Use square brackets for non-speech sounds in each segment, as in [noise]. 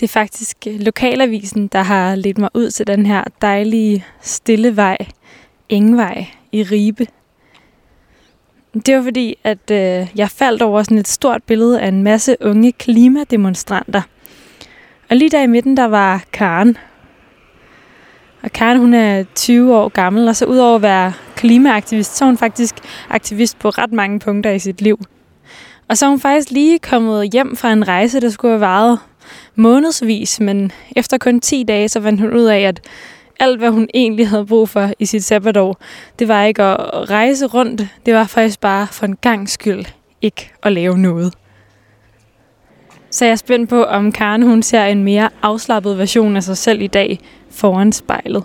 Det er faktisk øh, lokalavisen, der har ledt mig ud til den her dejlige, stille vej, Engvej i Ribe. Det var fordi, at øh, jeg faldt over sådan et stort billede af en masse unge klimademonstranter. Og lige der i midten, der var Karen. Og Karen, hun er 20 år gammel, og så udover at være klimaaktivist, så er hun faktisk aktivist på ret mange punkter i sit liv. Og så er hun faktisk lige kommet hjem fra en rejse, der skulle have varet månedsvis, men efter kun 10 dage, så fandt hun ud af, at alt, hvad hun egentlig havde brug for i sit sabbatår, det var ikke at rejse rundt, det var faktisk bare for en gang skyld ikke at lave noget. Så jeg er spændt på, om Karen hun ser en mere afslappet version af sig selv i dag foran spejlet.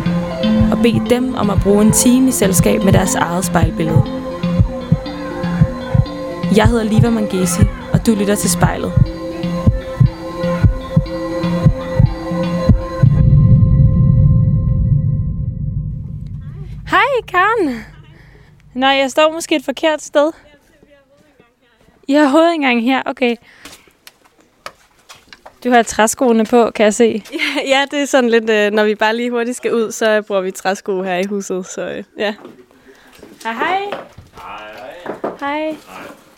og bede dem om at bruge en time i selskab med deres eget spejlbillede. Jeg hedder Liva Mangesi, og du lytter til spejlet. Hej, Karen. Nej, jeg står måske et forkert sted. I har hovedindgang her, okay. Du har træskoene på, kan jeg se. Ja, ja det er sådan lidt, øh, når vi bare lige hurtigt skal ud, så bruger vi træsko her i huset, så øh, ja. Hej, hej. Hej. Hej.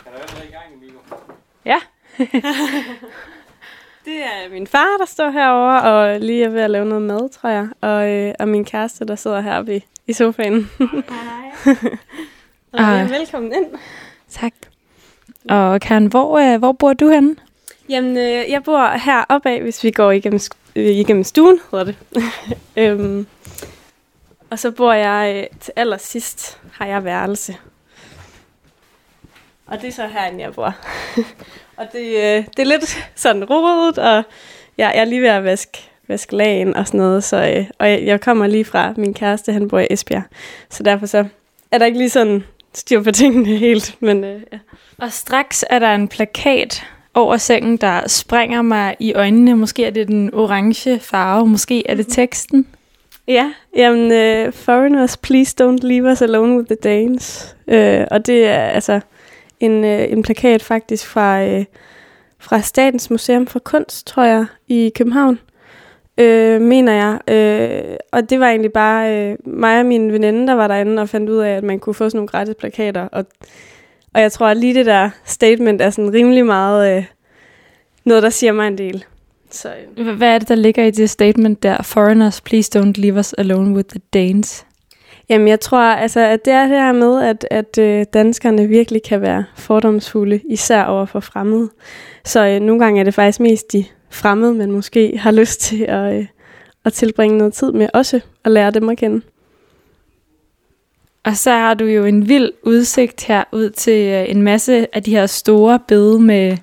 Kan du høre, i gang, Amigo? Ja. [laughs] Det er min far, der står herovre og lige er ved at lave noget mad, tror jeg. Og, øh, og min kæreste, der sidder her ved, i sofaen. Hej. [laughs] og, ja, velkommen ind. Tak. Og Karen, hvor, øh, hvor bor du henne? Jamen, øh, jeg bor her opad, hvis vi går igennem, øh, igennem stuen, hedder det. [laughs] øhm, og så bor jeg øh, til allersidst, har jeg værelse. Og det er så herinde, jeg bor. [laughs] og det, øh, det er lidt sådan rodet, og jeg, jeg er lige ved at vaske, vaske lagen og sådan noget. Så, øh, og jeg, jeg kommer lige fra min kæreste, han bor i Esbjerg. Så derfor så er der ikke lige sådan styr på tingene [laughs] helt. Men, øh, ja. Og straks er der en plakat over sengen, der springer mig i øjnene. Måske er det den orange farve, måske er det teksten. Ja, jamen, uh, foreigners, please don't leave us alone with the Danes. Uh, og det er altså en, uh, en plakat faktisk fra, uh, fra Statens Museum for Kunst, tror jeg, i København, uh, mener jeg. Uh, og det var egentlig bare uh, mig og min veninde, der var derinde og fandt ud af, at man kunne få sådan nogle gratis plakater. Og, og jeg tror, at lige det der statement er sådan rimelig meget uh, noget, der siger mig en del. Så, øh. Hvad er det, der ligger i det statement der? Foreigners, please don't leave us alone with the Danes. Jamen, jeg tror, altså, at det er det her med, at, at øh, danskerne virkelig kan være fordomsfulde, især over for fremmede. Så øh, nogle gange er det faktisk mest de fremmede, man måske har lyst til at, øh, at tilbringe noget tid med også, og lære dem at kende. Og så har du jo en vild udsigt her ud til øh, en masse af de her store bede med,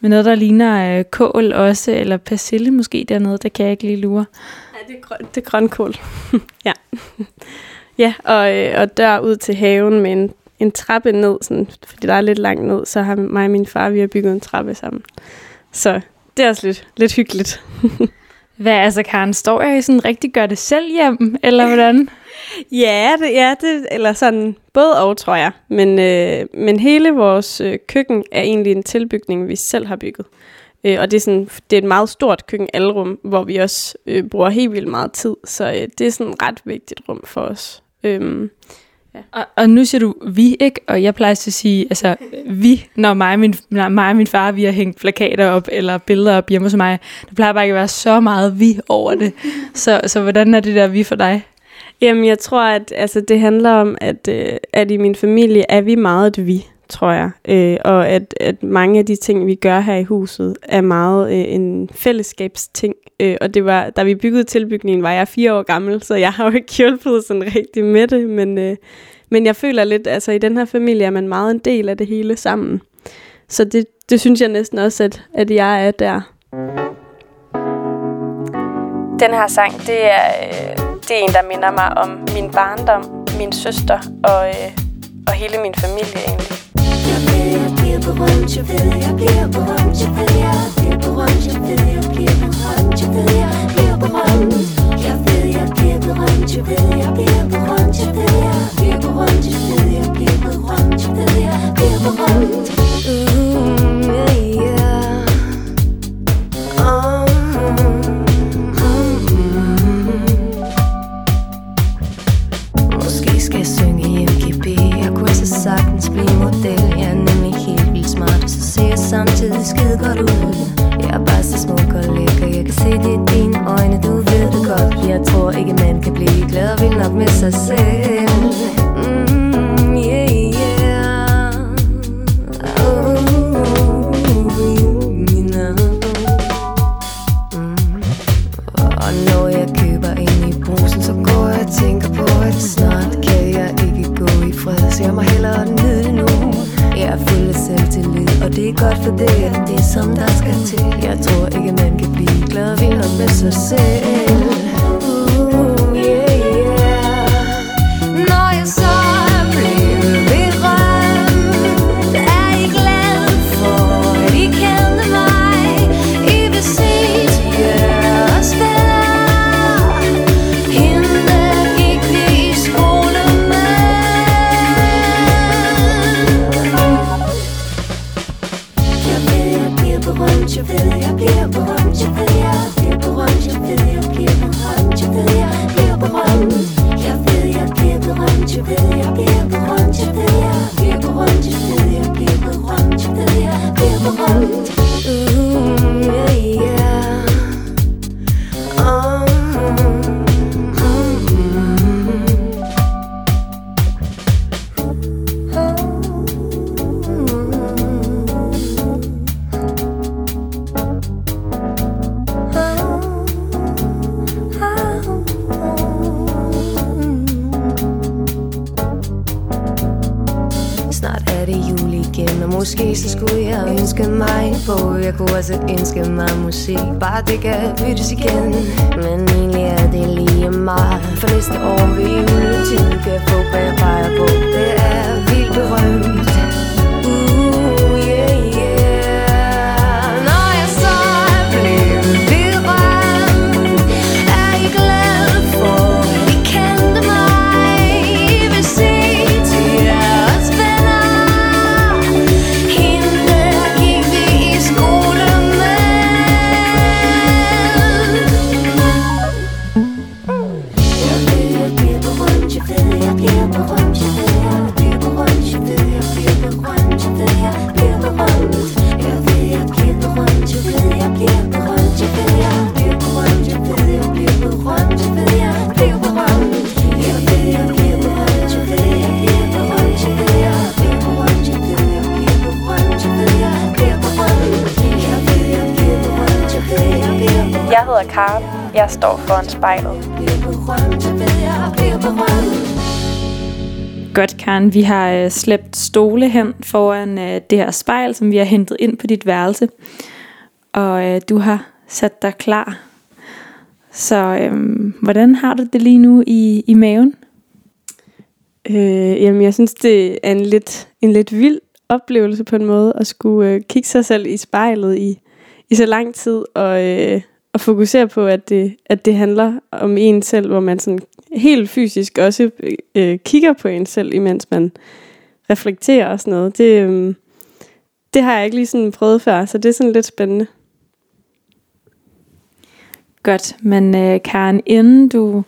med noget, der ligner øh, kål også, eller persille måske dernede, det kan jeg ikke lige lure. Ja, det er, grøn, det er grønkål. [laughs] ja. ja, og, øh, og dør ud til haven med en, en trappe ned, sådan, fordi der er lidt langt ned, så har mig og min far, vi har bygget en trappe sammen. Så det er også lidt, lidt hyggeligt. [laughs] Hvad, altså Karen, står jeg i sådan rigtig gør det selv hjem, eller hvordan? [laughs] ja, det, ja det, eller sådan både og, tror jeg. Men, øh, men hele vores øh, køkken er egentlig en tilbygning, vi selv har bygget. Øh, og det er, sådan, det er et meget stort køkkenalrum, hvor vi også øh, bruger helt vildt meget tid. Så øh, det er sådan et ret vigtigt rum for os. Øhm, Ja. Og, og nu siger du vi, ikke? Og jeg plejer at sige, altså vi, når mig og, min, når mig og min far, vi har hængt plakater op, eller billeder op hjemme hos mig, der plejer bare ikke at være så meget vi over det. [laughs] Så, så hvordan er det der vi for dig? Jamen, jeg tror, at altså, det handler om, at, øh, at i min familie er vi meget et vi, tror jeg. Øh, og at, at mange af de ting, vi gør her i huset, er meget øh, en fællesskabsting. Øh, og det var, da vi byggede tilbygningen, var jeg fire år gammel, så jeg har jo ikke hjulpet sådan rigtig med det. Men, øh, men jeg føler lidt, altså i den her familie er man meget en del af det hele sammen. Så det, det synes jeg næsten også, at, at jeg er der. Den her sang, det er, øh, det er en, der minder mig om min barndom, min søster og, øh, og hele min familie egentlig. Jeg ved, jeg bliver berømt, jeg ved, jeg bliver berømt, jeg ved, jeg bliver berømt, jeg ved, jeg bliver berømt, jeg ved, jeg bliver berømt. Jeg ved, jeg bliver berømt, jeg ved, jeg bliver berømt, jeg ved, jeg bliver berømt, jeg ved, jeg bliver berømt, jeg ved, jeg bliver berømt. Sagtens blive model. Jeg er nemlig helt vildt smart. Så ser jeg samtidig skide godt ud. Jeg er bare så smuk og lækker. Jeg kan se det i dine øjne. Du ved det godt. Jeg tror ikke man kan blive glad og vild nok med sig selv. Mm, tillid og det er godt for det, at det er som der skal til. Jeg tror ikke, man kan blive glad og vild nok med sig selv. Uh, yeah, yeah. Når jeg så jeg ved, hedder Karen. Jeg står foran spejlet. Godt, Karen. Vi har øh, slæbt stole hen foran øh, det her spejl, som vi har hentet ind på dit værelse. Og øh, du har sat dig klar. Så øh, hvordan har du det lige nu i, i maven? Øh, jamen, jeg synes, det er en lidt, en lidt vild oplevelse på en måde, at skulle øh, kigge sig selv i spejlet i, i så lang tid, og, øh, at fokusere på, at det, at det handler om en selv, hvor man sådan helt fysisk også øh, kigger på en selv, imens man reflekterer og sådan noget. Det, øh, det har jeg ikke lige sådan prøvet før, så det er sådan lidt spændende. Godt, men øh, Karen, inden du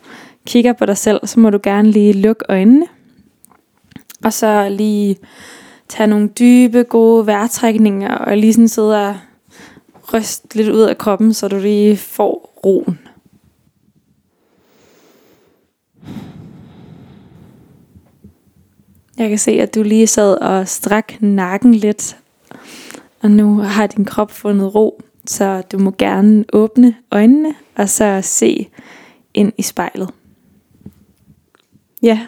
kigger på dig selv, så må du gerne lige lukke øjnene. Og så lige tage nogle dybe, gode vejrtrækninger, og lige sådan sidde og ryste lidt ud af kroppen, så du lige får roen. Jeg kan se, at du lige sad og strak nakken lidt, og nu har din krop fundet ro, så du må gerne åbne øjnene og så se ind i spejlet. Ja.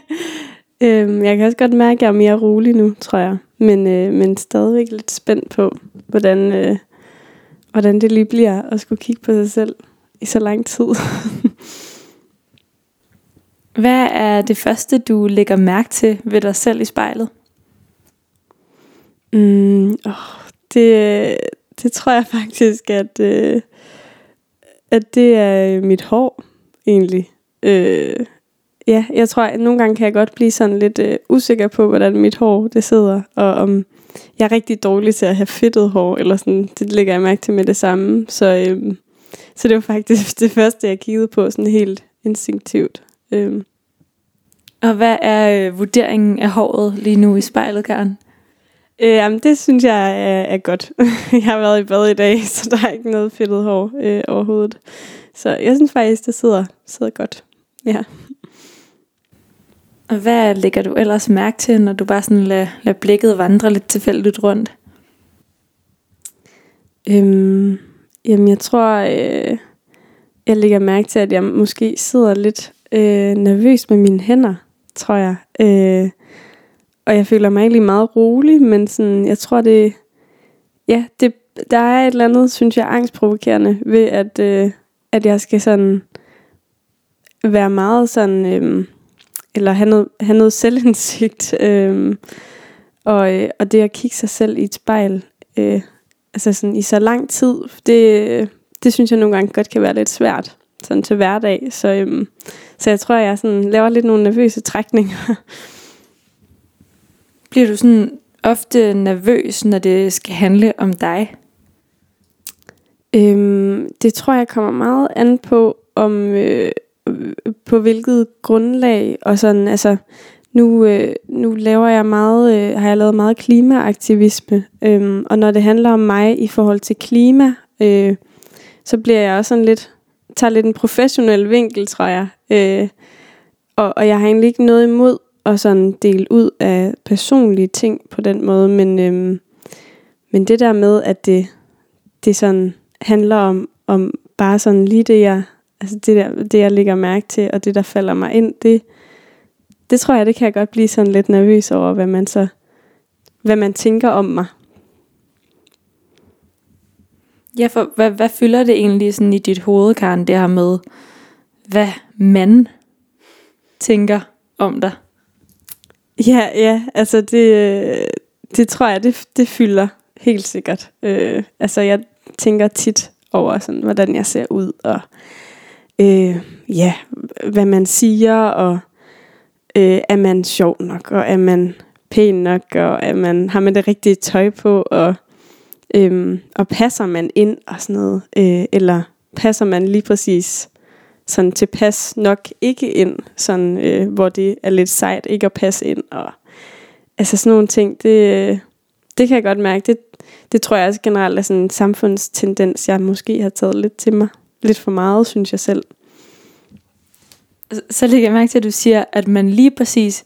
[laughs] øhm, jeg kan også godt mærke, at jeg er mere rolig nu, tror jeg. Men, øh, men stadigvæk lidt spændt på, hvordan, øh, hvordan det lige bliver at skulle kigge på sig selv i så lang tid. [laughs] Hvad er det første, du lægger mærke til ved dig selv i spejlet? Mm, oh, det, det tror jeg faktisk, at, øh, at det er mit hår, egentlig. Øh, ja, jeg tror, at nogle gange kan jeg godt blive sådan lidt øh, usikker på, hvordan mit hår det sidder, og om jeg er rigtig dårlig til at have fedtet hår, eller sådan, det lægger jeg mærke til med det samme. Så, øh, så det var faktisk [laughs] det første, jeg kiggede på, sådan helt instinktivt. Øh. Og hvad er øh, vurderingen af håret lige nu i spejlet, Karen? Øh, jamen, det synes jeg er, er godt. [laughs] jeg har været i bad i dag, [laughs] så der er ikke noget fedtet hår øh, overhovedet. Så jeg synes faktisk, det sidder, sidder godt. Ja. Og hvad lægger du ellers mærke til, når du bare sådan lader, lader blikket vandre lidt tilfældigt rundt? Øhm, jamen, jeg tror, øh, jeg lægger mærke til, at jeg måske sidder lidt øh, nervøs med mine hænder, tror jeg. Øh, og jeg føler mig egentlig meget rolig, men sådan, jeg tror, det, ja, det, der er et eller andet, synes jeg, angstprovokerende ved, at, øh, at jeg skal sådan være meget sådan, øh, eller have noget, have noget selvindsigt, [laughs] øh, og, øh, og det at kigge sig selv i et spejl, øh, altså sådan i så lang tid, det, det synes jeg nogle gange godt kan være lidt svært, sådan til hverdag, så, øh, så jeg tror, jeg sådan laver lidt nogle nervøse trækninger. [laughs] Bliver du sådan ofte nervøs, når det skal handle om dig? Øhm, det tror jeg kommer meget an på, om øh, på hvilket grundlag og sådan, altså nu, øh, nu laver jeg meget, øh, har jeg lavet meget klimaaktivisme, øh, og når det handler om mig i forhold til klima, øh, så bliver jeg også sådan lidt, tager lidt en professionel vinkel, tror jeg. Øh, og, og jeg har egentlig ikke noget imod at sådan dele ud af personlige ting på den måde, men, øh, men det der med, at det, det sådan handler om, om bare sådan lige det, jeg, altså det, der, det, jeg lægger mærke til, og det, der falder mig ind, det, det tror jeg, det kan jeg godt blive sådan lidt nervøs over, hvad man så, hvad man tænker om mig. Ja, for hvad, hvad fylder det egentlig sådan i dit hoved, Karen, det her med, hvad man tænker om dig? Ja, ja, altså det, det tror jeg, det, det fylder helt sikkert. Øh, altså jeg tænker tit over, sådan, hvordan jeg ser ud, og øh, ja, hvad man siger, og øh, er man sjov nok, og er man pæn nok, og er man, har man det rigtige tøj på, og, øh, og passer man ind og sådan noget, øh, eller passer man lige præcis sådan tilpas nok ikke ind, sådan, øh, hvor det er lidt sejt ikke at passe ind, og altså sådan nogle ting, det, det kan jeg godt mærke, det, det tror jeg også generelt er sådan en samfundstendens, jeg måske har taget lidt til mig. Lidt for meget, synes jeg selv. Så lægger jeg mærke til, at du siger, at man lige præcis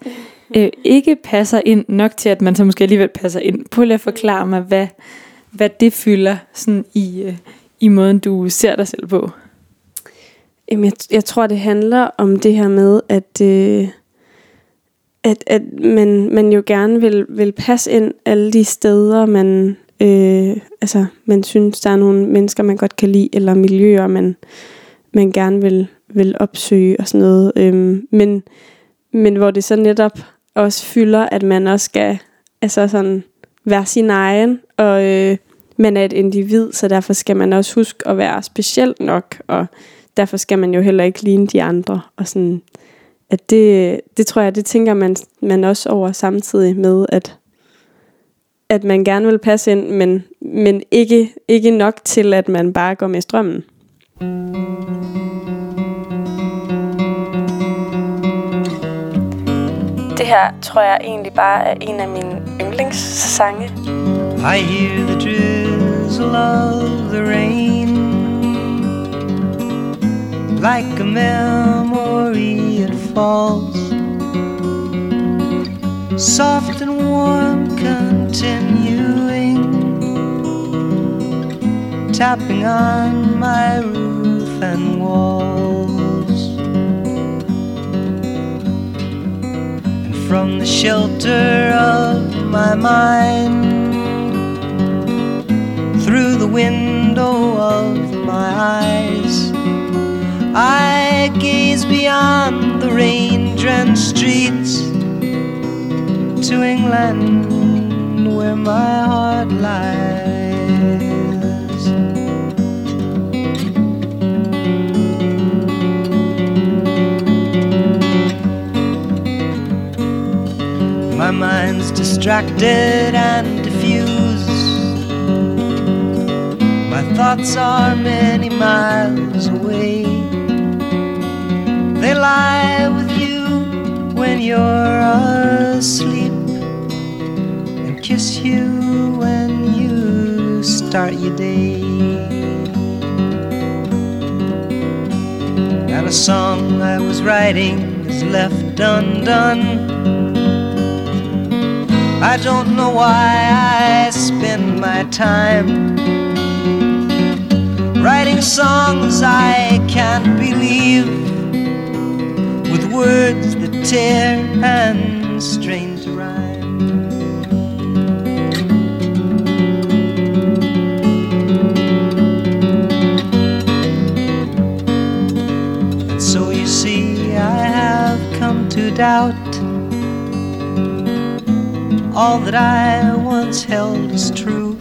øh, ikke passer ind nok til, at man så måske alligevel passer ind. Prøv lige at forklare mig, hvad, hvad det fylder sådan i, øh, i måden, du ser dig selv på. Jamen, jeg, jeg tror, det handler om det her med, at, øh, at, at man, man jo gerne vil, vil passe ind alle de steder, man, øh, altså, man synes, der er nogle mennesker, man godt kan lide, eller miljøer, man, man gerne vil, vil opsøge og sådan noget. Øhm, men, men hvor det så netop også fylder, at man også skal altså sådan, være sin egen, og øh, man er et individ, så derfor skal man også huske at være speciel nok, og derfor skal man jo heller ikke ligne de andre. Og sådan, at det, det tror jeg, det tænker man, man også over samtidig med, at, at man gerne vil passe ind, men, men ikke, ikke nok til, at man bare går med strømmen. Det her tror jeg egentlig bare er en af mine yndlingssange. I hear the drizzle of the rain Like a memory it falls soft and warm, continuing, tapping on my roof and walls. And from the shelter of my mind, through the window of my eyes, I gaze beyond the rain drenched streets to England where my heart lies. My mind's distracted and diffused. My thoughts are many miles away. They lie with you when you're asleep start your day. And a song I was writing is left undone. I don't know why I spend my time writing songs I can't believe with words that tear and strain doubt all that I once held is true.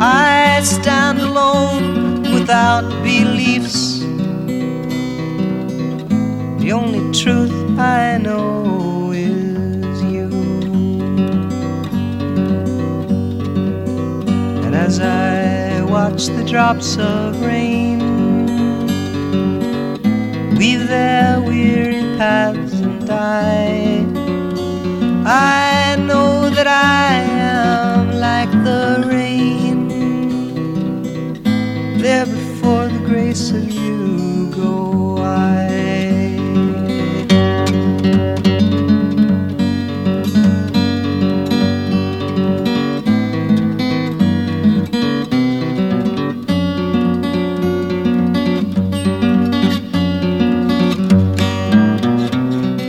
I stand alone without beliefs. The only truth I know is you. And as I watch the drops of rain weave their weary paths and die, I know that I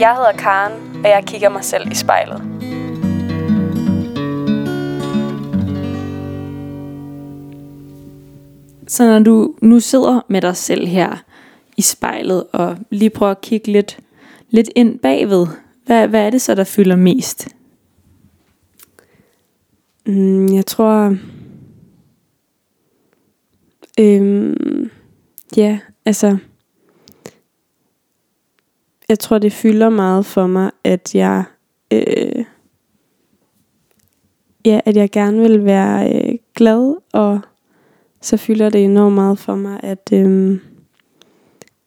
Jeg hedder Karen, og jeg kigger mig selv i spejlet. Så når du nu sidder med dig selv her i spejlet og lige prøver at kigge lidt, lidt ind bagved, hvad, hvad er det så, der fylder mest? Mm, jeg tror... Øhm, ja, altså... Jeg tror, det fylder meget for mig, at jeg... Øh, ja, at jeg gerne vil være øh, glad, og så fylder det enormt meget for mig, at... Øh,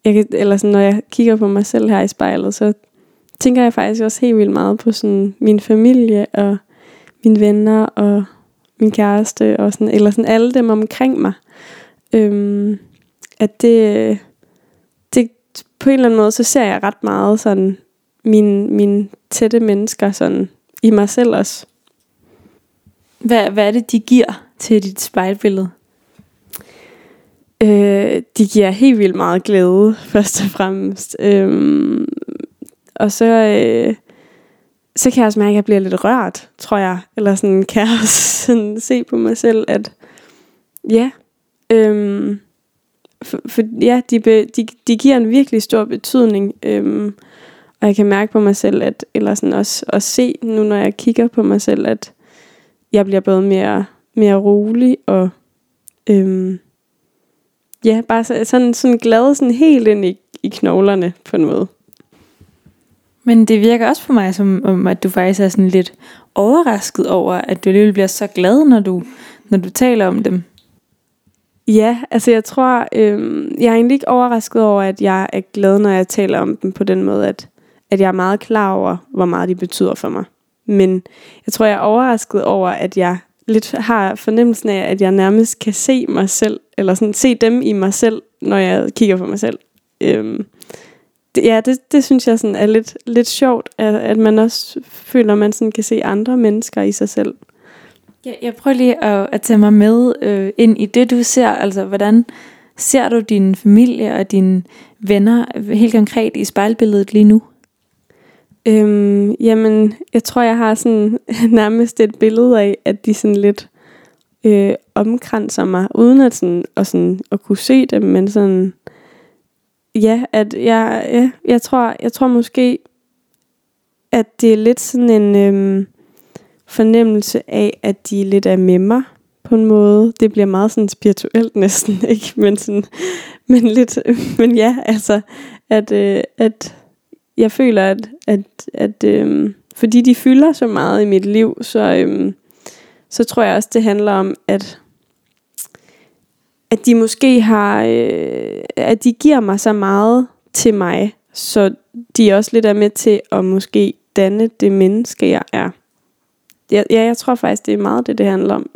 jeg kan, eller sådan, når jeg kigger på mig selv her i spejlet, så tænker jeg faktisk også helt vildt meget på sådan min familie og mine venner og min kæreste og sådan, eller sådan alle dem omkring mig. Øhm, at det, det, på en eller anden måde, så ser jeg ret meget sådan mine, mine tætte mennesker sådan i mig selv også. Hvad, hvad er det, de giver til dit spejlbillede? Øh, de giver helt vildt meget glæde, [laughs] først og fremmest. Øhm, og så, øh, så kan jeg også mærke, at jeg bliver lidt rørt, tror jeg. Eller sådan kan jeg også [laughs] sådan se på mig selv, at ja, øhm, for, for ja, de, be, de, de giver en virkelig stor betydning. Øhm, og jeg kan mærke på mig selv, at, eller sådan også at se nu, når jeg kigger på mig selv, at jeg bliver både mere, mere rolig og øhm, ja, bare så- sådan, sådan glad sådan helt ind i, i knoglerne på en måde. Men det virker også for mig som om, at du faktisk er sådan lidt overrasket over, at du alligevel bliver så glad, når du, når du taler om dem. Ja, altså jeg tror, øh, jeg er egentlig ikke overrasket over, at jeg er glad, når jeg taler om dem på den måde, at, at jeg er meget klar over, hvor meget de betyder for mig. Men jeg tror, jeg er overrasket over, at jeg lidt har fornemmelsen af, at jeg nærmest kan se mig selv, eller sådan se dem i mig selv, når jeg kigger på mig selv. Øhm, det, ja, det, det synes jeg sådan er lidt, lidt sjovt, at, at man også føler, at man sådan kan se andre mennesker i sig selv. Jeg, jeg prøver lige at, at tage mig med øh, ind i det, du ser. Altså, hvordan ser du din familie og dine venner helt konkret i spejlbilledet lige nu? Øhm, jamen, jeg tror, jeg har sådan [laughs] nærmest et billede af, at de sådan lidt øh, omkranser mig, uden at, sådan, og sådan, at kunne se dem, men sådan, ja, at jeg, ja, jeg, tror, jeg tror måske, at det er lidt sådan en øhm, fornemmelse af, at de lidt er med mig på en måde. Det bliver meget sådan spirituelt næsten, [laughs] ikke? Men, sådan, men lidt, men ja, altså, at, øh, at jeg føler, at, at, at øh, fordi de fylder så meget i mit liv, så, øh, så tror jeg også, det handler om, at at de måske har, øh, at de giver mig så meget til mig, så de også lidt er med til at måske danne det menneske, jeg er. Ja, ja jeg tror faktisk, det er meget det, det handler om.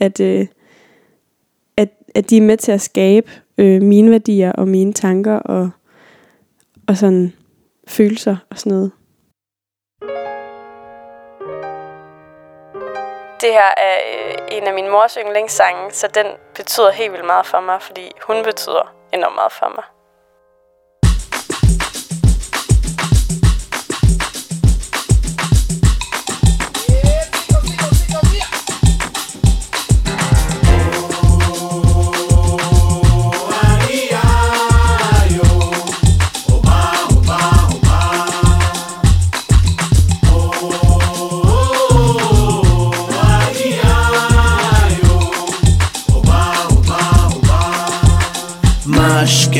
At, øh, at, at de er med til at skabe øh, mine værdier og mine tanker og, og sådan følelser og sådan noget. Det her er øh, en af min mors yndlingssange, så den betyder helt vildt meget for mig, fordi hun betyder enormt meget for mig.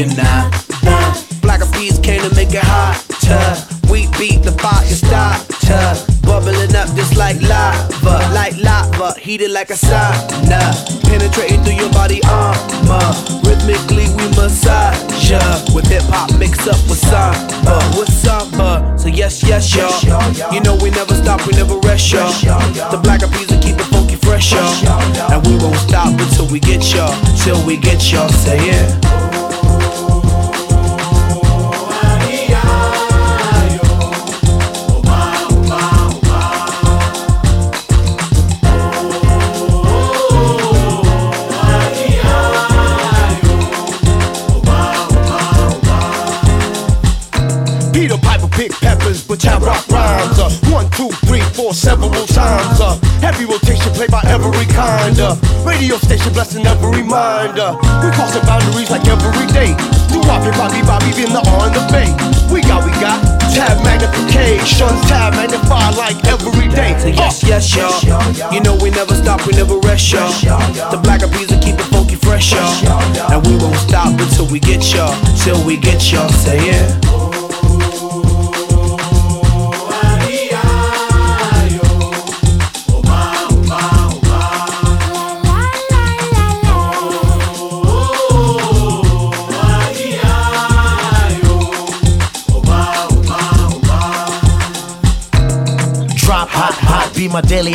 Mushkina. Black bees came to make it hotter. We beat the fire starter. Bubbling up just like lava, like lava, heated like a sauna. Penetrating through your body armor. Rhythmically we massage ya. With hip hop mixed up with samba, with samba. So yes, yes, y'all. You know we never stop, we never rest, y'all. The black bees will keep it funky fresh, y'all. And we won't stop until we get y'all, till we get y'all. Say yeah. Y'all. Say yeah. Drop hot, hot, be my daily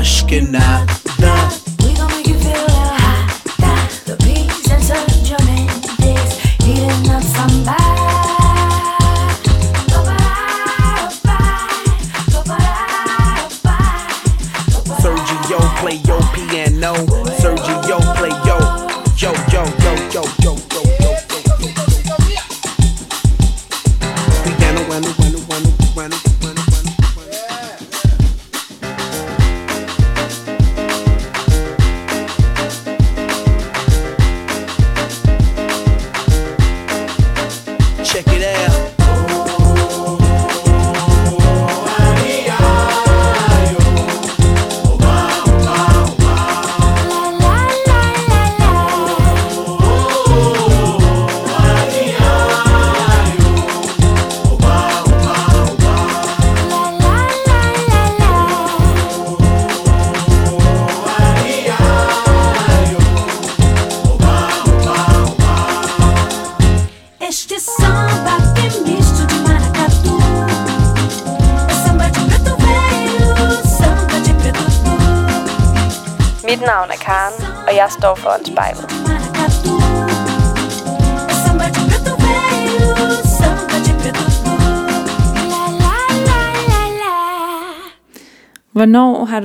Ashkenaz.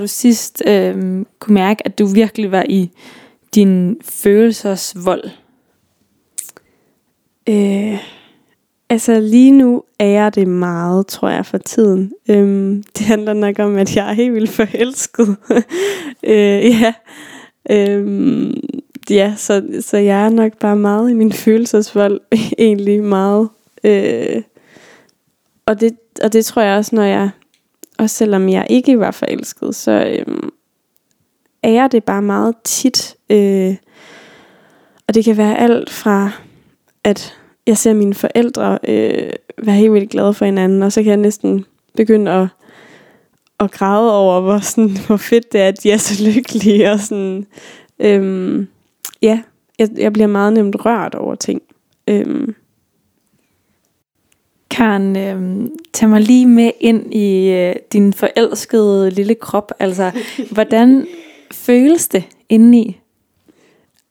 Du sidst øh, kunne mærke, at du virkelig var i din følelsers vold? Øh, altså lige nu er jeg det meget, tror jeg, for tiden. Øhm, det handler nok om, at jeg er helt vildt forelsket. [laughs] øh, ja. Øhm, ja, så, så jeg er nok bare meget i min følelsesvold. [laughs] egentlig meget. Øh, og, det, og det tror jeg også, når jeg... Og selvom jeg ikke var forelsket, så øhm, er jeg det bare meget tit. Øh, og det kan være alt fra at jeg ser mine forældre øh, være helt vildt glade for hinanden, og så kan jeg næsten begynde at, at græde over, hvor, sådan, [laughs] hvor fedt det er, at de er så lykkelige. Og sådan, øhm, ja, jeg, jeg bliver meget nemt rørt over ting. Øhm, Karen, øh, tag mig lige med ind i øh, din forelskede lille krop. Altså, [laughs] hvordan føles det indeni?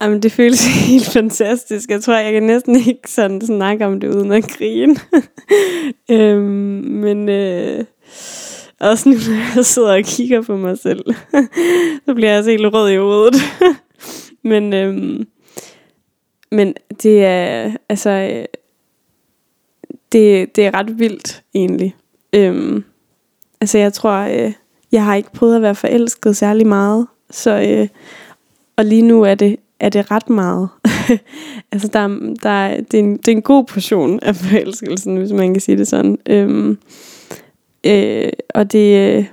Jamen, det føles [laughs] helt fantastisk. Jeg tror, jeg kan næsten ikke sådan snakke om det uden at grine. [laughs] øhm, men øh, også nu, når jeg sidder og kigger på mig selv, så bliver jeg altså helt rød i hovedet. men, øhm, men det er, altså, øh, det, det er ret vildt egentlig. Øhm, altså, jeg tror, øh, jeg har ikke prøvet at være forelsket særlig meget, så, øh, og lige nu er det er det ret meget. [laughs] altså, der, der, det, er en, det er en god portion af forelskelsen, hvis man kan sige det sådan. Øhm, øh, og det, øh,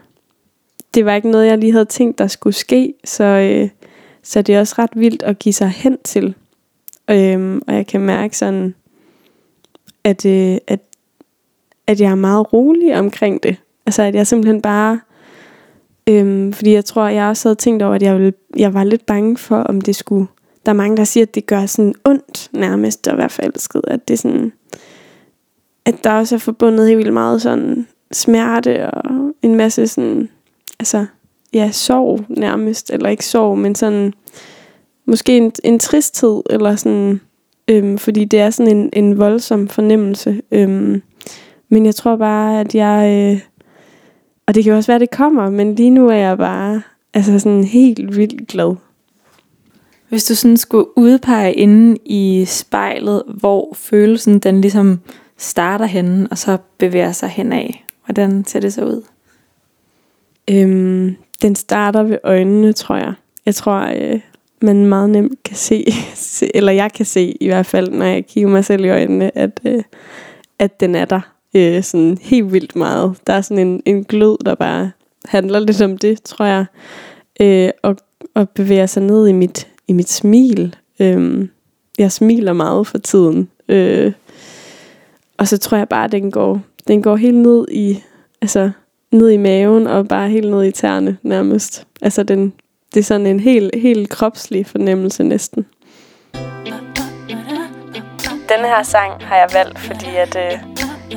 det var ikke noget, jeg lige havde tænkt, der skulle ske, så, øh, så det er også ret vildt at give sig hen til. Øhm, og jeg kan mærke sådan, at, øh, at, at jeg er meget rolig omkring det. Altså, at jeg simpelthen bare... Øhm, fordi jeg tror, jeg også havde tænkt over, at jeg, ville, jeg var lidt bange for, om det skulle... Der er mange, der siger, at det gør sådan ondt nærmest at være forelsket. At det er sådan... At der også er forbundet helt vildt meget sådan smerte og en masse sådan... Altså, ja, sorg nærmest. Eller ikke sorg, men sådan... Måske en, en tristhed, eller sådan... Øhm, fordi det er sådan en, en voldsom fornemmelse. Øhm, men jeg tror bare, at jeg... Øh, og det kan jo også være, at det kommer, men lige nu er jeg bare altså sådan helt vildt glad. Hvis du sådan skulle udpege inde i spejlet, hvor følelsen den ligesom starter henne, og så bevæger sig henad. Hvordan ser det så ud? Øhm, den starter ved øjnene, tror jeg. Jeg tror, øh, man meget nemt kan se, [laughs] se, eller jeg kan se i hvert fald, når jeg kigger mig selv i øjnene, at, øh, at den er der øh, sådan helt vildt meget. Der er sådan en, en glød, der bare handler lidt om det, tror jeg. Øh, og, og bevæger sig ned i mit, i mit smil. Øh, jeg smiler meget for tiden. Øh, og så tror jeg bare, at den går, den går helt ned i, altså, ned i maven og bare helt ned i tæerne nærmest. Altså den, det er sådan en helt, helt kropslig fornemmelse næsten. Den her sang har jeg valgt, fordi at, øh,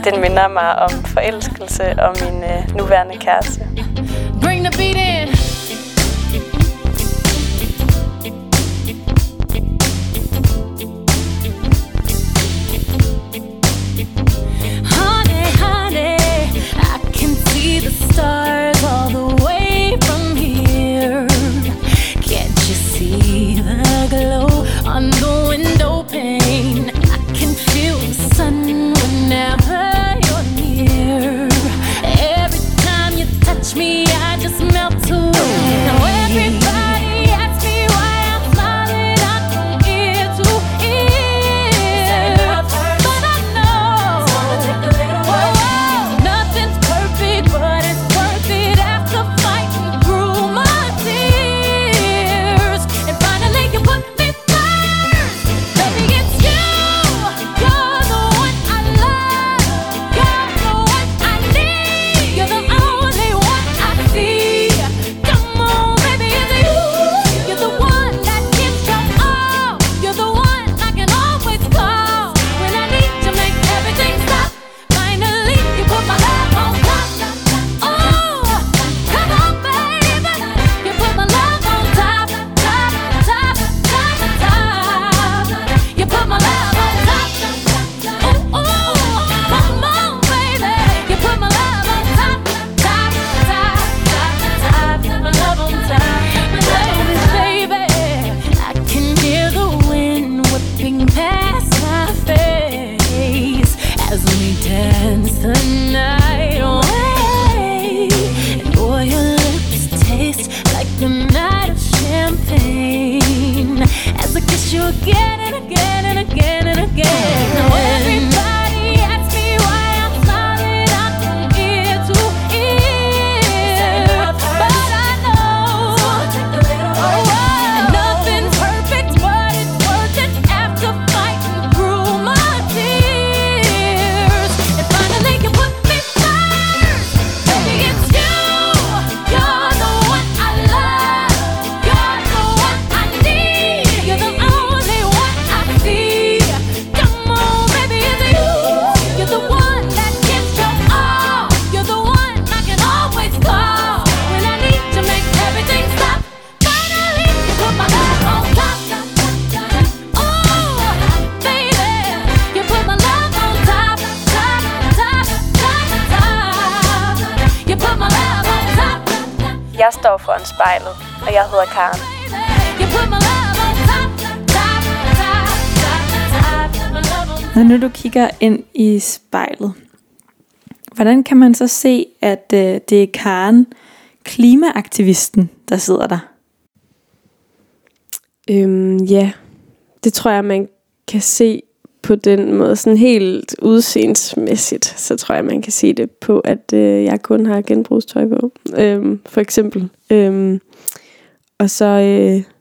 den minder mig om forelskelse og min øh, nuværende kæreste. Bring the beat in. On Når nu du kigger ind i spejlet, hvordan kan man så se, at øh, det er Karen, klimaaktivisten, der sidder der? Øhm, ja, det tror jeg, man kan se på den måde, sådan helt udseendsmæssigt, så tror jeg, man kan se det på, at øh, jeg kun har genbrugstøj på, øhm, for eksempel. Øhm, og så øh,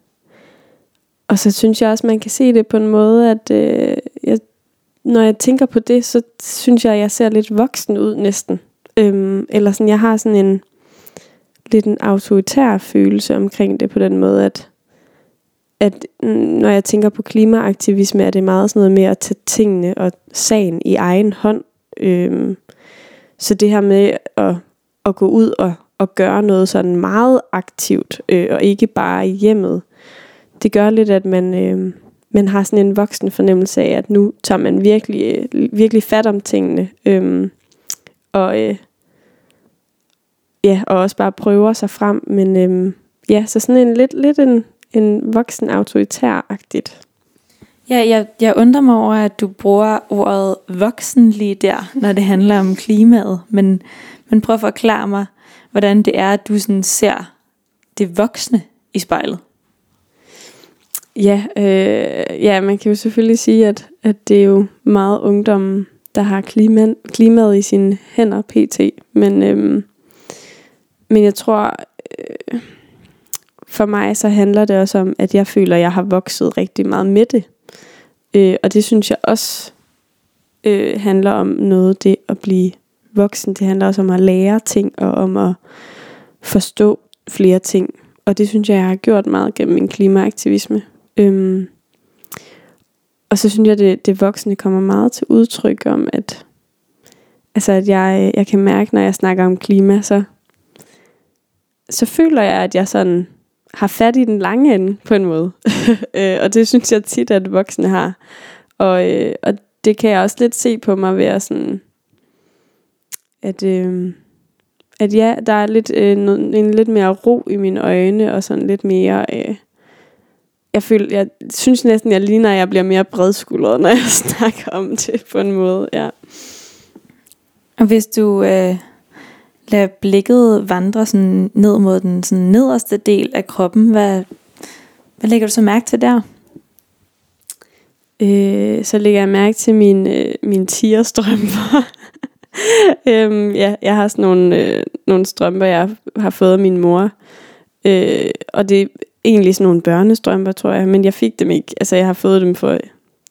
og så synes jeg også, man kan se det på en måde, at øh, jeg, når jeg tænker på det, så synes jeg, at jeg ser lidt voksen ud næsten. Øhm, eller sådan, jeg har sådan en lidt en autoritær følelse omkring det på den måde, at at når jeg tænker på klimaaktivisme, er det meget sådan noget med at tage tingene og sagen i egen hånd. Øhm, så det her med at, at gå ud og, at gøre noget sådan meget aktivt, øh, og ikke bare i hjemmet, det gør lidt, at man, øh, man har sådan en voksen fornemmelse af, at nu tager man virkelig, øh, virkelig fat om tingene. Øh, og, øh, ja, og også bare prøver sig frem. Men øh, ja, så sådan en lidt, lidt en, en voksen autoritær-agtigt. Ja, jeg, jeg undrer mig over, at du bruger ordet voksen lige der, når det handler om klimaet. Men, men prøv at forklare mig, hvordan det er, at du sådan ser det voksne i spejlet. Ja, øh, ja, man kan jo selvfølgelig sige, at, at det er jo meget ungdommen, der har klima, klimaet i sine hænder pt. Men, øh, men jeg tror, øh, for mig så handler det også om, at jeg føler, at jeg har vokset rigtig meget med det. Øh, og det synes jeg også øh, handler om noget, det at blive voksen. Det handler også om at lære ting, og om at forstå flere ting. Og det synes jeg, jeg har gjort meget gennem min klimaaktivisme. Øhm, og så synes jeg, det, det voksne kommer meget til udtryk om, at, altså at jeg, jeg kan mærke, når jeg snakker om klima, så, så føler jeg, at jeg sådan har fat i den lange ende på en måde. [laughs] øh, og det synes jeg tit, at voksne har. Og, øh, og det kan jeg også lidt se på mig ved at sådan, at, øh, at ja, der er lidt, øh, en, en lidt mere ro i mine øjne, og sådan lidt mere... Øh, jeg, føler, jeg synes næsten, jeg ligner, at jeg bliver mere bredskuldret, når jeg [laughs] snakker om det på en måde. Ja. Og hvis du øh, lader blikket vandre sådan ned mod den sådan nederste del af kroppen, hvad, hvad lægger du så mærke til der? Øh, så lægger jeg mærke til mine, øh, mine tierstrømper. [laughs] [laughs] øhm, ja, jeg har sådan nogle, øh, nogle strømper, jeg har fået af min mor. Øh, og det er egentlig sådan nogle børnestrømper, tror jeg. Men jeg fik dem ikke. Altså, jeg har fået dem for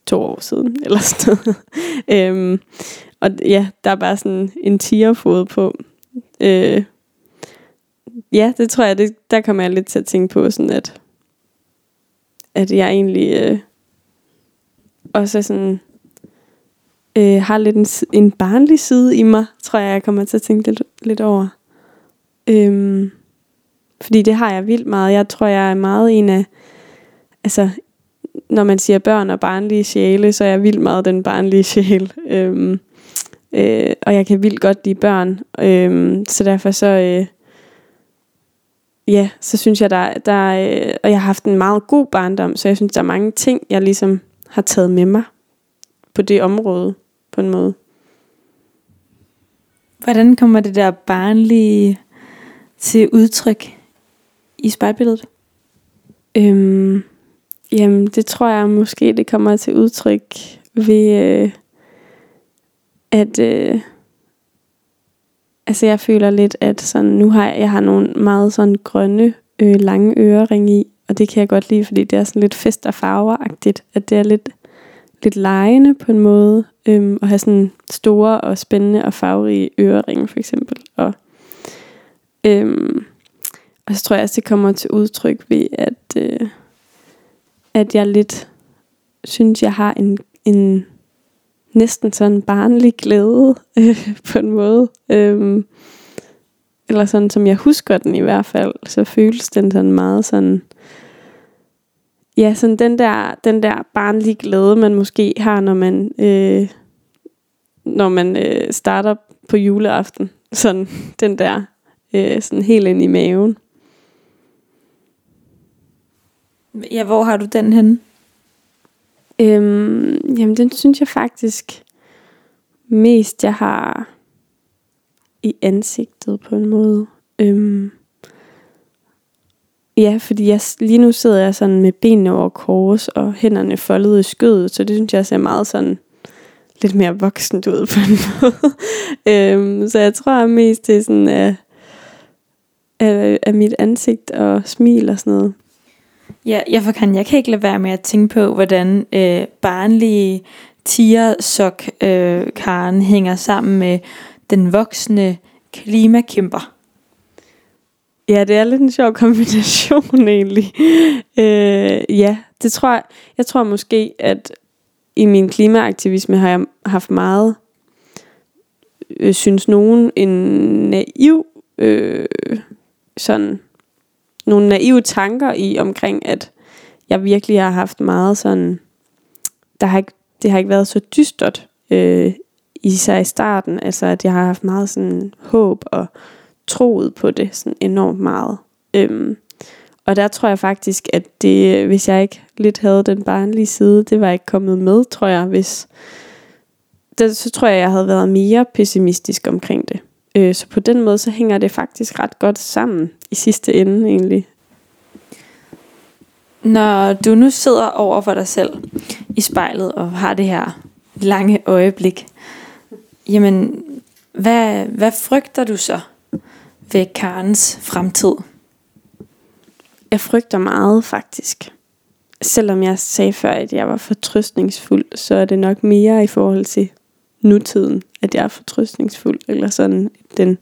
to år siden, [laughs] eller sådan noget. øhm, og ja, der er bare sådan en tigerfod på. Øh, ja, det tror jeg, det, der kommer jeg lidt til at tænke på, sådan at, at jeg egentlig øh, også er sådan, øh, har lidt en, en barnlig side i mig, tror jeg, jeg kommer til at tænke lidt, lidt over. Øhm, fordi det har jeg vildt meget. Jeg tror, jeg er meget en af, altså, når man siger børn og barnlige sjæle, så er jeg vildt meget den barnlige [laughs] sjæl. Øhm, øh, og jeg kan vildt godt lide børn. Øhm, så derfor så, øh, ja, så synes jeg, der, der øh, og jeg har haft en meget god barndom, så jeg synes, der er mange ting, jeg ligesom har taget med mig på det område, på en måde. Hvordan kommer det der barnlige til udtryk i spejlbilledet? Øhm, jamen, det tror jeg måske, det kommer til udtryk ved, øh, at øh, altså jeg føler lidt, at sådan, nu har jeg, jeg har nogle meget sådan grønne, øh, lange ørering i, og det kan jeg godt lide, fordi det er sådan lidt fest- og farveragtigt, at det er lidt, lidt lejende på en måde, øhm, og have sådan store og spændende og farverige øreringe for eksempel, og øhm, og så tror jeg også, det kommer til udtryk ved, at, øh, at jeg lidt synes, jeg har en, en næsten sådan barnlig glæde øh, [laughs] på en måde. Øhm, eller sådan, som jeg husker den i hvert fald, så føles den sådan meget sådan ja, sådan den der, den der barnlige glæde, man måske har, når man, øh, når man øh, starter på juleaften. Sådan den der, øh, sådan helt ind i maven. Ja, hvor har du den henne? Øhm, jamen, den synes jeg faktisk mest, jeg har i ansigtet på en måde. Øhm, ja, fordi jeg, lige nu sidder jeg sådan med benene over kors og hænderne foldet i skødet, så det synes jeg ser meget sådan lidt mere voksent ud på en [laughs] måde. øhm, så jeg tror mest, det er sådan af, af, af mit ansigt og smil og sådan noget. Ja, jeg, for kan, jeg kan ikke lade være med at tænke på, hvordan øh, barnlige tigersok øh, Karen hænger sammen med den voksne klimakæmper. Ja, det er lidt en sjov kombination [laughs] egentlig. Øh, ja, det tror jeg. Jeg tror måske, at i min klimaaktivisme har jeg haft meget, øh, synes nogen, en naiv, øh, sådan, nogle naive tanker i omkring, at jeg virkelig har haft meget sådan, der har ikke, det har ikke været så dystert øh, i i starten, altså at jeg har haft meget sådan håb og troet på det sådan enormt meget. Øhm, og der tror jeg faktisk, at det, øh, hvis jeg ikke lidt havde den barnlige side, det var ikke kommet med, tror jeg, hvis det, så tror jeg, jeg havde været mere pessimistisk omkring det. Øh, så på den måde, så hænger det faktisk ret godt sammen i sidste ende egentlig. Når du nu sidder over for dig selv i spejlet og har det her lange øjeblik, jamen, hvad, hvad frygter du så ved Karens fremtid? Jeg frygter meget faktisk. Selvom jeg sagde før, at jeg var fortrøstningsfuld, så er det nok mere i forhold til nutiden, at jeg er fortrøstningsfuld, eller sådan den,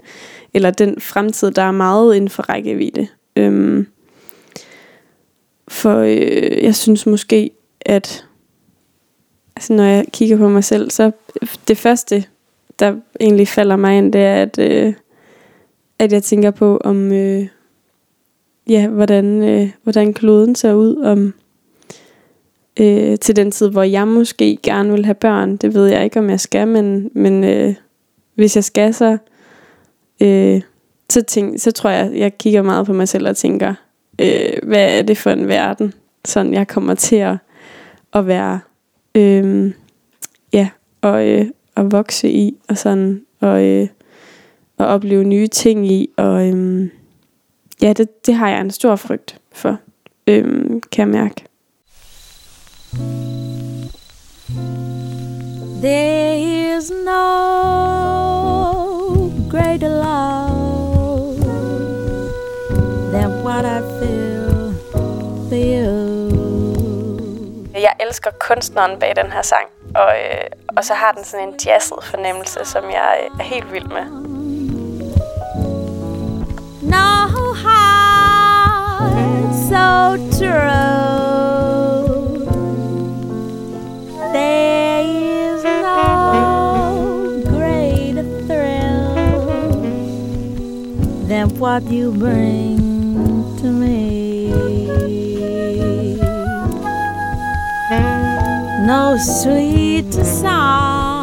eller den fremtid, der er meget inden for rækkevidde. Øhm, for øh, jeg synes måske, at altså når jeg kigger på mig selv, så det første, der egentlig falder mig ind, det er, at, øh, at jeg tænker på, om øh, ja, hvordan, øh, hvordan kloden ser ud om øh, til den tid, hvor jeg måske gerne vil have børn. Det ved jeg ikke, om jeg skal, men, men øh, hvis jeg skal, så, øh, så, tænk, så tror jeg, jeg kigger meget på mig selv og tænker, øh, hvad er det for en verden, sådan jeg kommer til at, at være, øh, ja, og, øh, at vokse i, og sådan, og, øh, og opleve nye ting i, og øh, ja, det, det har jeg en stor frygt for, øh, kan jeg mærke. There is no greater love than what I feel for you. Jeg elsker kunstneren bag den her sang, og, øh, og så har den sådan en jazzet fornemmelse, som jeg er helt vild med. No heart so true. There is no greater thrill than what you bring to me. No sweeter song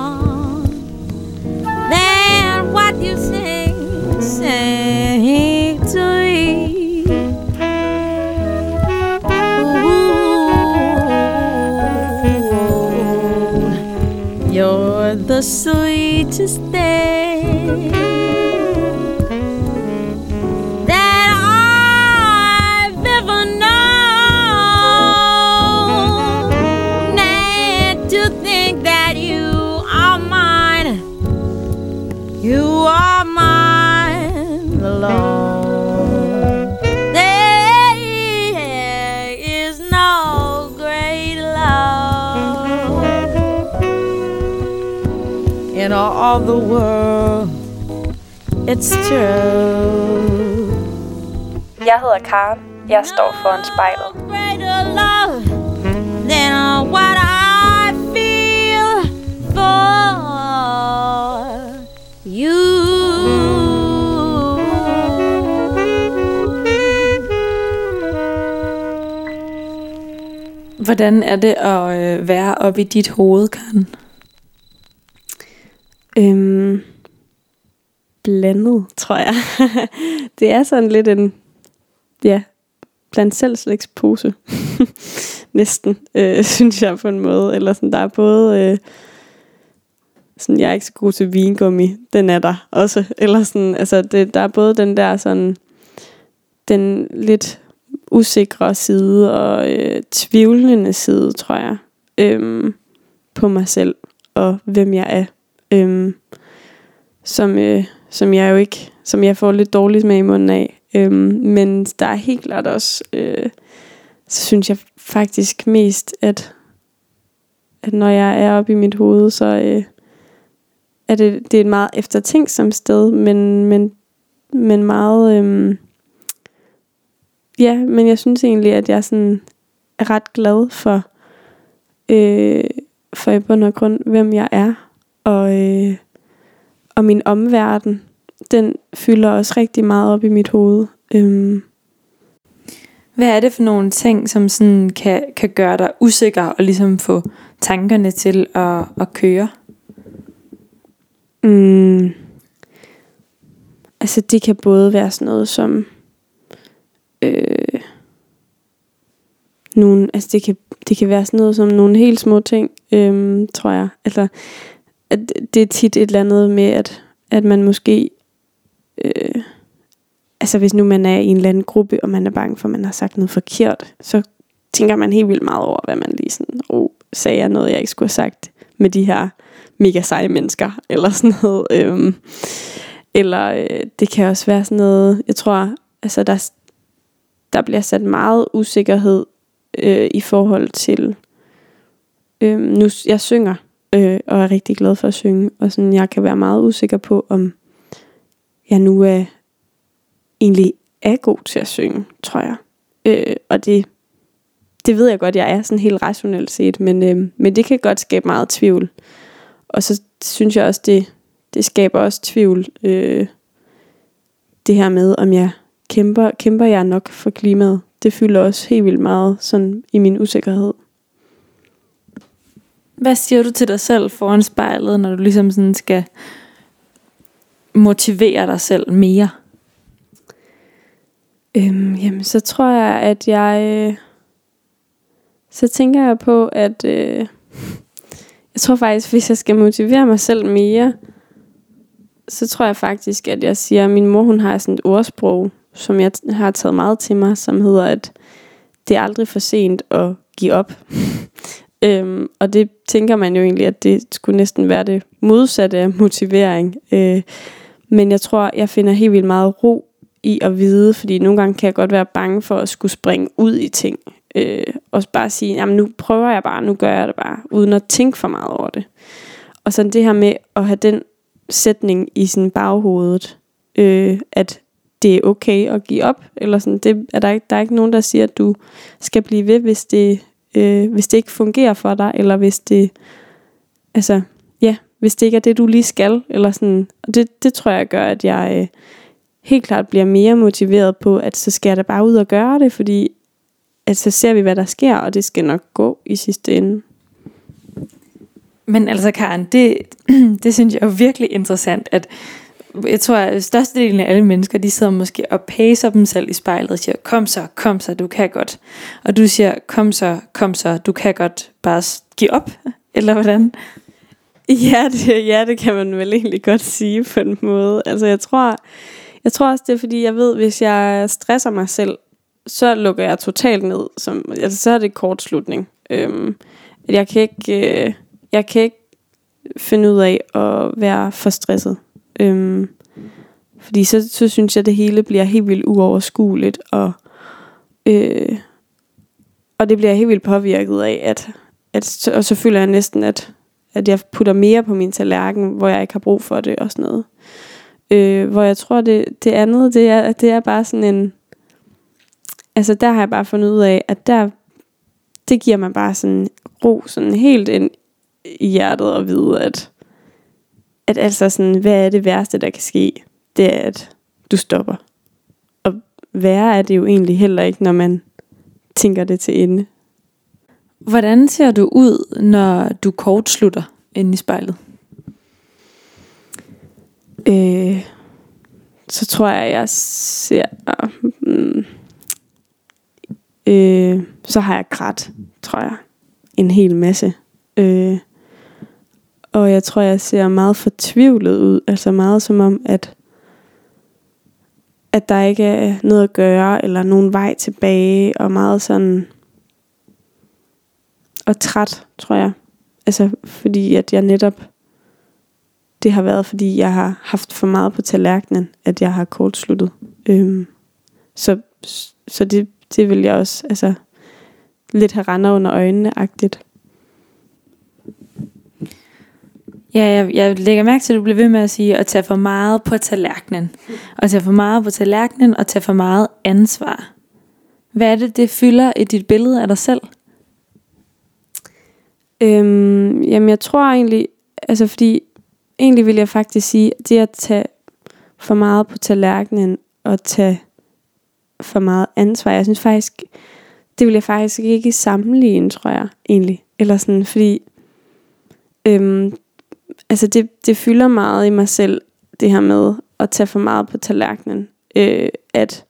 to stay. In all the world. It's true. Jeg hedder Karen. Jeg står foran spejlet. Greater love than what I feel for you. Hvordan er det at øh, være oppe i dit hoved, Karen? Øhm, blandet, tror jeg. [laughs] det er sådan lidt en, ja, blandt selvslægspose. [laughs] Næsten, øh, [laughs] synes jeg på en måde. Eller sådan, der er både... Øh, sådan, jeg er ikke så god til vingummi, den er der også. Eller sådan, altså, det, der er både den der sådan, den lidt usikre side og øh, tvivlende side, tror jeg, øhm, på mig selv og hvem jeg er. Øhm, som, øh, som jeg jo ikke, som jeg får lidt dårligt med i munden af. Øhm, men der er helt klart også, øh, så synes jeg faktisk mest, at, at når jeg er oppe i mit hoved, så øh, er det, det er et meget eftertænksomt sted, men, men, men meget, øh, ja, men jeg synes egentlig, at jeg sådan er ret glad for, øh, for i bund og grund, hvem jeg er, og, øh, og min omverden, den fylder også rigtig meget op i mit hoved. Øhm. Hvad er det for nogle ting, som sådan kan, kan gøre dig usikker og ligesom få tankerne til at, at køre? Mm. Altså det kan både være sådan noget som øh, nogle, altså det kan, det kan være sådan noget som nogle helt små ting, øh, tror jeg. Altså at det er tit et eller andet med, at, at man måske øh, altså hvis nu man er i en eller anden gruppe, og man er bange for, at man har sagt noget forkert, så tænker man helt vildt meget over, hvad man lige sådan, oh, sagde jeg noget, jeg ikke skulle have sagt med de her mega seje mennesker, [laughs] eller sådan noget. Øhm, eller øh, det kan også være sådan noget, jeg tror, altså der, der bliver sat meget usikkerhed øh, i forhold til, øh, nu jeg synger, øh, og er rigtig glad for at synge, og sådan, jeg kan være meget usikker på, om jeg nu er egentlig er god til at synge, tror jeg. Øh, og det, det ved jeg godt, jeg er sådan helt rationelt set, men, øh, men det kan godt skabe meget tvivl. Og så synes jeg også, det, det skaber også tvivl, øh, det her med, om jeg kæmper, kæmper jeg nok for klimaet. Det fylder også helt vildt meget sådan i min usikkerhed. Hvad siger du til dig selv foran spejlet, når du ligesom sådan skal motivere dig selv mere? Øhm, jamen, så tror jeg, at jeg... Øh, så tænker jeg på, at... Øh, jeg tror faktisk, hvis jeg skal motivere mig selv mere, så tror jeg faktisk, at jeg siger, at min mor hun har sådan et ordsprog, som jeg har taget meget til mig, som hedder, at det er aldrig for sent at give op øhm, og det tænker man jo egentlig, at det skulle næsten være det modsatte af motivering. Øh, men jeg tror, jeg finder helt vildt meget ro i at vide, fordi nogle gange kan jeg godt være bange for at skulle springe ud i ting. Øh, og bare sige, jamen nu prøver jeg bare, nu gør jeg det bare, uden at tænke for meget over det. Og så det her med at have den sætning i sin baghovedet, øh, at det er okay at give op, eller sådan, det er der, ikke, der er ikke nogen, der siger, at du skal blive ved, hvis det, øh, hvis det ikke fungerer for dig, eller hvis det, altså, ja, hvis det ikke er det, du lige skal, eller sådan, og det, det tror jeg gør, at jeg, øh, helt klart bliver mere motiveret på, at så skal jeg da bare ud og gøre det, fordi at så ser vi, hvad der sker, og det skal nok gå i sidste ende. Men altså Karen, det, [clears throat] det synes jeg er virkelig interessant, at jeg tror, at størstedelen af alle mennesker, de sidder måske og pacer dem selv i spejlet og siger, kom så, kom så, du kan godt. Og du siger, kom så, kom så, du kan godt bare give op, eller hvordan? Ja det, ja, det kan man vel egentlig godt sige på en måde. Altså jeg tror, jeg tror også, det er fordi, jeg ved, hvis jeg stresser mig selv, så lukker jeg totalt ned. Som, altså, så er det kortslutning. Øhm, jeg, kan ikke, øh, jeg kan ikke finde ud af at være for stresset. Øhm, fordi så, så synes jeg, at det hele bliver helt vildt uoverskueligt. Og, øh, og det bliver helt vildt påvirket af, at, at og så føler jeg næsten, at, at jeg putter mere på min tallerken, hvor jeg ikke har brug for det og sådan noget. Øh, hvor jeg tror, det, det andet, det er, det er bare sådan en... Altså der har jeg bare fundet ud af, at der, det giver mig bare sådan ro, sådan helt ind i hjertet og vide, at, at altså sådan, hvad er det værste, der kan ske? Det er, at du stopper. Og værre er det jo egentlig heller ikke, når man tænker det til ende. Hvordan ser du ud, når du kortslutter inde i spejlet? øh, så tror jeg, jeg ser... Mm, øh, så har jeg grædt, tror jeg, en hel masse. Øh, og jeg tror, jeg ser meget fortvivlet ud. Altså meget som om, at, at der ikke er noget at gøre, eller nogen vej tilbage, og meget sådan... Og træt, tror jeg. Altså, fordi at jeg netop... Det har været, fordi jeg har haft for meget på tallerkenen, at jeg har kortsluttet. Øhm, så så det, det vil jeg også altså, lidt have render under øjnene-agtigt. Ja, jeg, jeg lægger mærke til, at du bliver ved med at sige, at tage for meget på tallerkenen. Og tage for meget på tallerkenen, og tage for meget ansvar. Hvad er det, det fylder i dit billede af dig selv? Øhm, jamen, jeg tror egentlig, altså fordi, egentlig vil jeg faktisk sige, at det at tage for meget på tallerkenen, og tage for meget ansvar, jeg synes faktisk, det vil jeg faktisk ikke sammenligne, tror jeg, egentlig. Eller sådan, fordi, øhm, altså det, det fylder meget i mig selv, det her med at tage for meget på tallerkenen. Øh, at,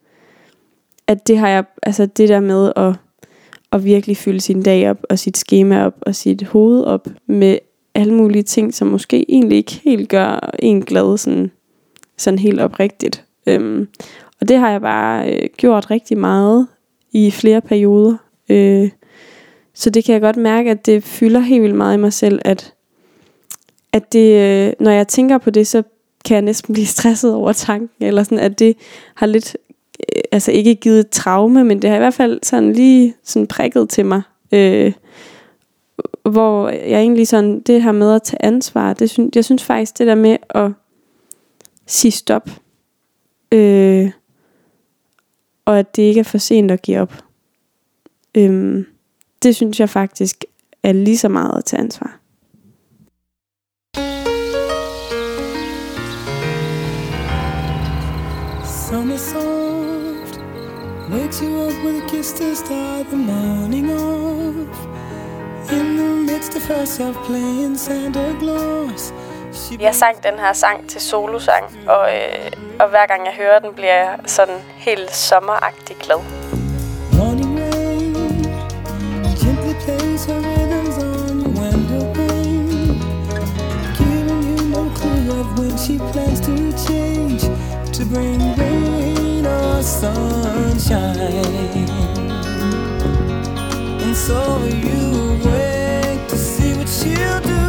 at det har jeg, altså det der med at, at virkelig fylde sin dag op, og sit schema op, og sit hoved op med alle mulige ting, som måske egentlig ikke helt gør en glad, sådan, sådan helt oprigtigt. Øhm, og det har jeg bare øh, gjort rigtig meget i flere perioder. Øh, så det kan jeg godt mærke, at det fylder helt vildt meget i mig selv, at, at det, øh, når jeg tænker på det, så kan jeg næsten blive stresset over tanken, eller sådan, at det har lidt, øh, altså ikke givet et traume, men det har i hvert fald sådan lige sådan prikket til mig, øh, hvor jeg egentlig sådan, det her med at tage ansvar, det synes, jeg synes faktisk, det der med at sige stop, øh, og at det ikke er for sent at give op. øh, det synes jeg faktisk er lige så meget at tage ansvar. Wakes you up with a kiss to start the morning off. In the midst of herself playing Santa Claus. Jeg sang den her sang til solosang, og, øh, og hver gang jeg hører den, bliver jeg sådan helt sommeragtig glad. Morning rain gently plays her rhythms on your window pane, giving you no clue of when she plans to change to bring rain or sunshine. And so you wait to see what she'll do.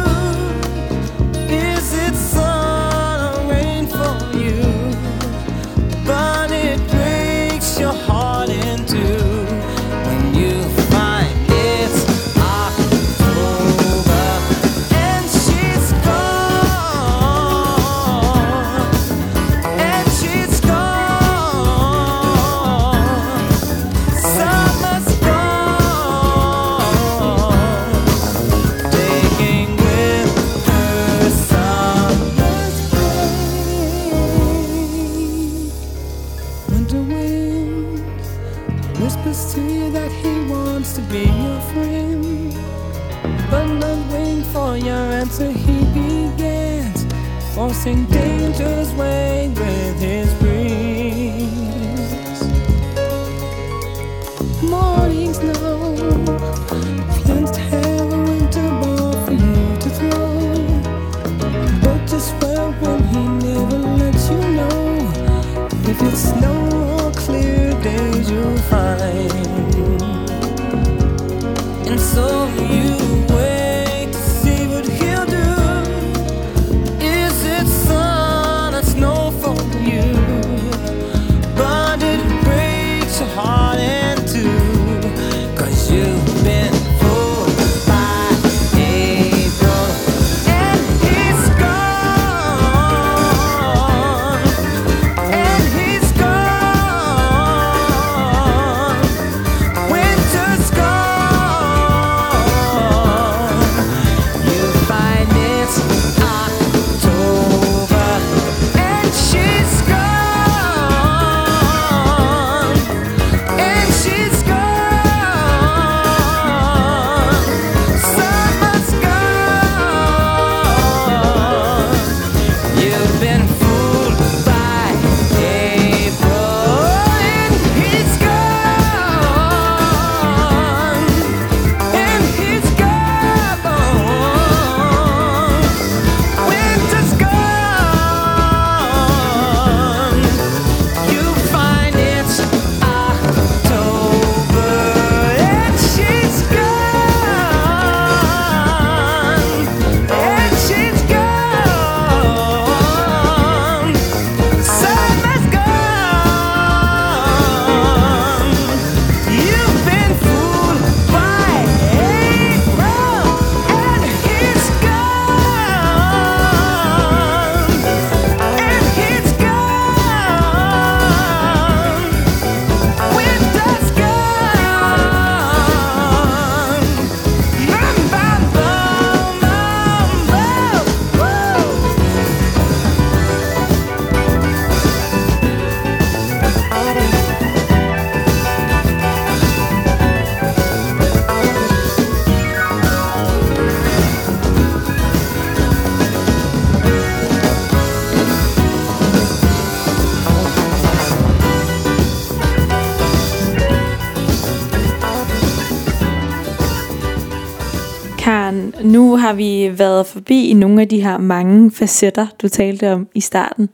Har vi været forbi i nogle af de her mange facetter, du talte om i starten.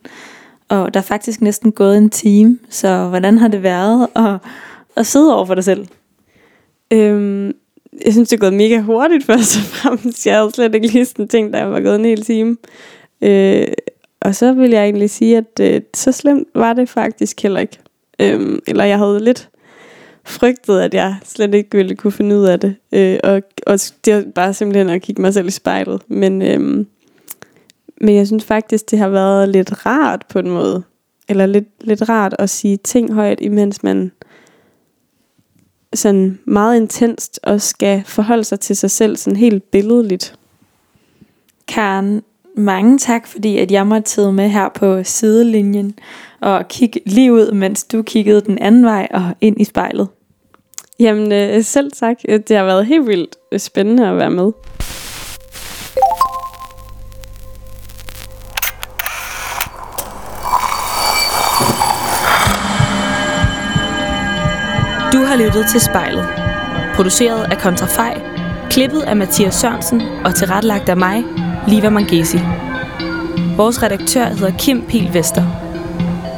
Og der er faktisk næsten gået en time, så hvordan har det været at, at sidde over for dig selv? Øhm, jeg synes, det er gået mega hurtigt [laughs] først og fremmest. Jeg havde slet ikke lige sådan tænkt, der jeg var gået en hel time. Øh, og så vil jeg egentlig sige, at øh, så slemt var det faktisk heller ikke. Øhm, eller jeg havde lidt frygtede, at jeg slet ikke ville kunne finde ud af det. Øh, og, og det var bare simpelthen at kigge mig selv i spejlet. Men, øhm, men jeg synes faktisk, det har været lidt rart på en måde. Eller lidt, lidt rart at sige ting højt, imens man sådan meget intenst og skal forholde sig til sig selv sådan helt billedligt. Karen, mange tak, fordi at jeg måtte sidde med her på sidelinjen og kigge lige ud, mens du kiggede den anden vej og ind i spejlet. Jamen øh, selv tak. Det har været helt vildt spændende at være med. Du har lyttet til spejlet. Produceret af Kontrafej, klippet af Mathias Sørensen og tilrettelagt af mig, Liva Mangesi. Vores redaktør hedder Kim Pil Vester.